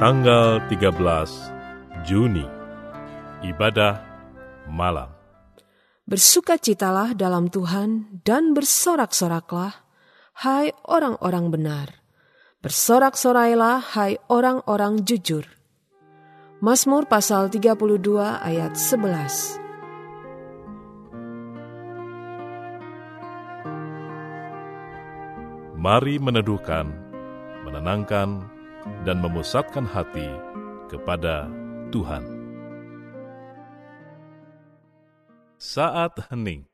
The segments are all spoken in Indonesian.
Tanggal 13 Juni Ibadah Malam Bersukacitalah dalam Tuhan dan bersorak-soraklah, hai orang-orang benar. Bersorak-sorailah, hai orang-orang jujur. Mazmur pasal 32 ayat 11 Mari meneduhkan, menenangkan, dan memusatkan hati kepada Tuhan. Saat hening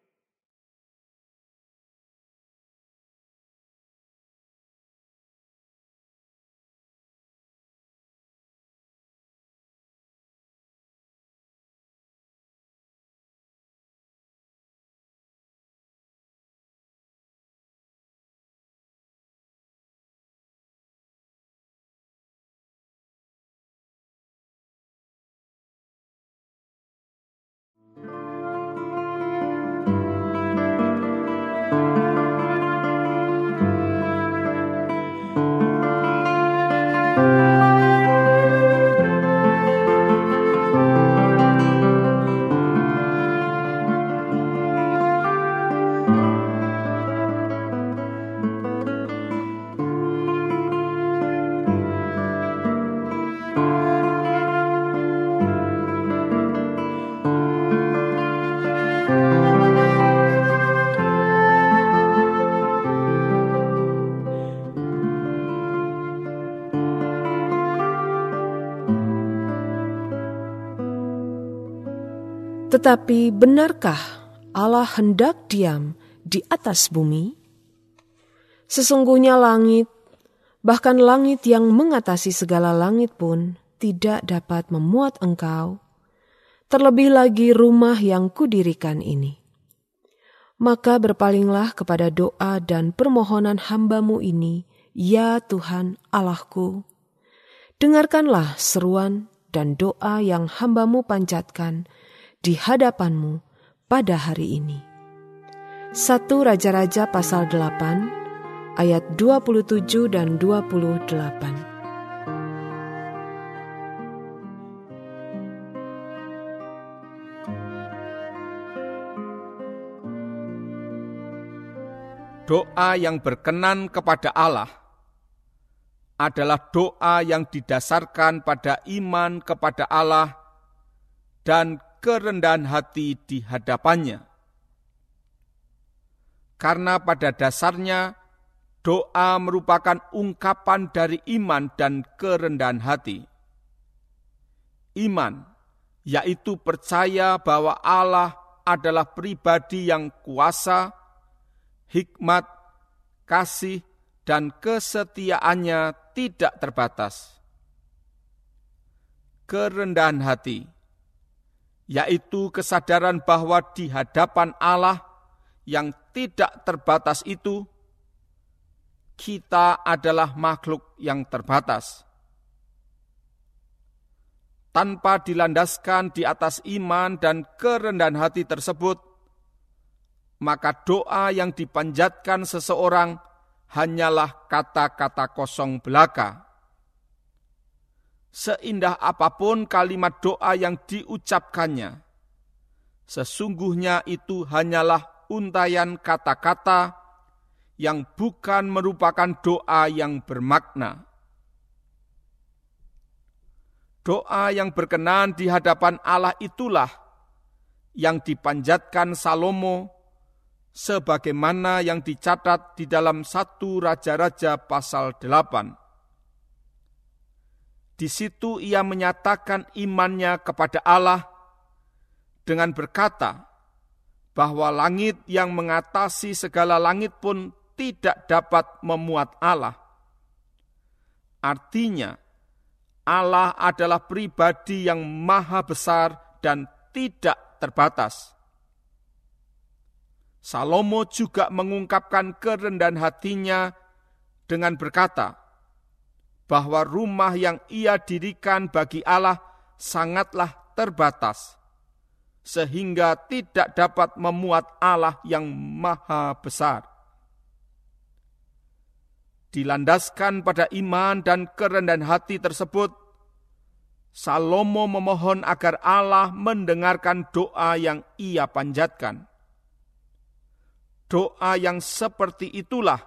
Tetapi benarkah Allah hendak diam di atas bumi? Sesungguhnya langit, bahkan langit yang mengatasi segala langit pun tidak dapat memuat engkau, terlebih lagi rumah yang kudirikan ini. Maka berpalinglah kepada doa dan permohonan hambamu ini, ya Tuhan Allahku. Dengarkanlah seruan dan doa yang hambamu panjatkan, di hadapanmu pada hari ini. 1 Raja-Raja pasal 8 ayat 27 dan 28. Doa yang berkenan kepada Allah adalah doa yang didasarkan pada iman kepada Allah dan kerendahan hati di hadapannya. Karena pada dasarnya doa merupakan ungkapan dari iman dan kerendahan hati. Iman, yaitu percaya bahwa Allah adalah pribadi yang kuasa, hikmat, kasih, dan kesetiaannya tidak terbatas. Kerendahan hati yaitu kesadaran bahwa di hadapan Allah yang tidak terbatas itu, kita adalah makhluk yang terbatas. Tanpa dilandaskan di atas iman dan kerendahan hati tersebut, maka doa yang dipanjatkan seseorang hanyalah kata-kata kosong belaka seindah apa pun kalimat doa yang diucapkannya. Sesungguhnya itu hanyalah untayan kata-kata yang bukan merupakan doa yang bermakna. Doa yang berkenan di hadapan Allah itulah yang dipanjatkan Salomo sebagaimana yang dicatat di dalam satu Raja-Raja pasal 8 di situ ia menyatakan imannya kepada Allah dengan berkata bahwa langit yang mengatasi segala langit pun tidak dapat memuat Allah. Artinya, Allah adalah pribadi yang maha besar dan tidak terbatas. Salomo juga mengungkapkan kerendahan hatinya dengan berkata, bahwa rumah yang ia dirikan bagi Allah sangatlah terbatas. sehingga tidak dapat memuat Allah yang maha besar. Dilandaskan pada iman dan kerendahan hati tersebut, Salomo memohon agar Allah mendengarkan doa yang ia panjatkan. Doa yang seperti itulah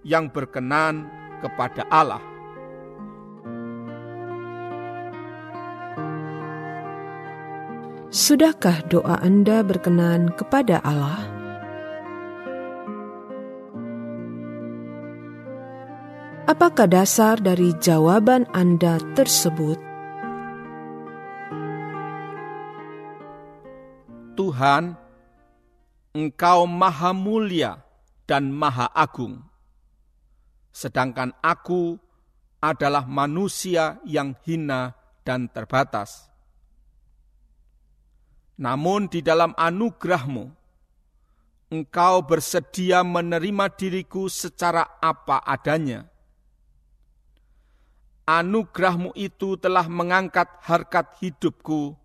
yang berkenan kepada Allah. Sudahkah doa Anda berkenan kepada Allah? Apakah dasar dari jawaban Anda tersebut? Tuhan, Engkau Maha Mulia dan Maha Agung, sedangkan aku adalah manusia yang hina dan terbatas. Namun di dalam anugerahmu, engkau bersedia menerima diriku secara apa adanya. Anugerahmu itu telah mengangkat harkat hidupku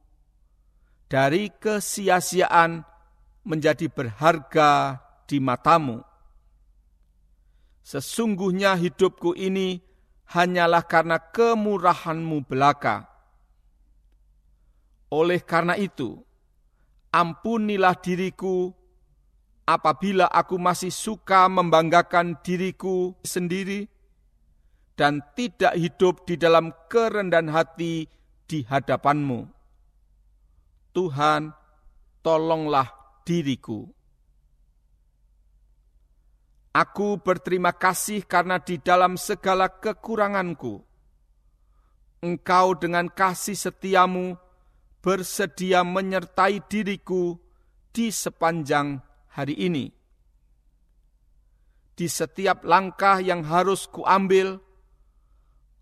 dari kesia-siaan menjadi berharga di matamu. Sesungguhnya hidupku ini hanyalah karena kemurahanmu belaka. Oleh karena itu, ampunilah diriku apabila aku masih suka membanggakan diriku sendiri dan tidak hidup di dalam kerendahan hati di hadapanmu. Tuhan, tolonglah diriku. Aku berterima kasih karena di dalam segala kekuranganku, Engkau dengan kasih setiamu bersedia menyertai diriku di sepanjang hari ini. Di setiap langkah yang harus kuambil,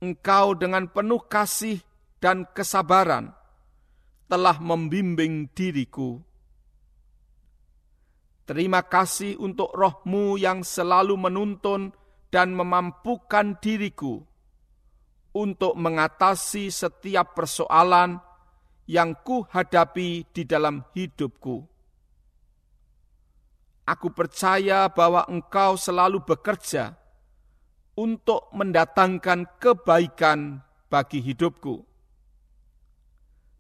engkau dengan penuh kasih dan kesabaran telah membimbing diriku. Terima kasih untuk rohmu yang selalu menuntun dan memampukan diriku untuk mengatasi setiap persoalan yang ku hadapi di dalam hidupku. Aku percaya bahwa Engkau selalu bekerja untuk mendatangkan kebaikan bagi hidupku.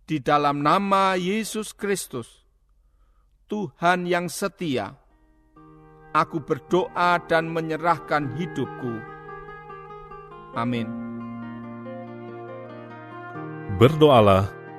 Di dalam nama Yesus Kristus, Tuhan yang setia, aku berdoa dan menyerahkan hidupku. Amin. Berdoalah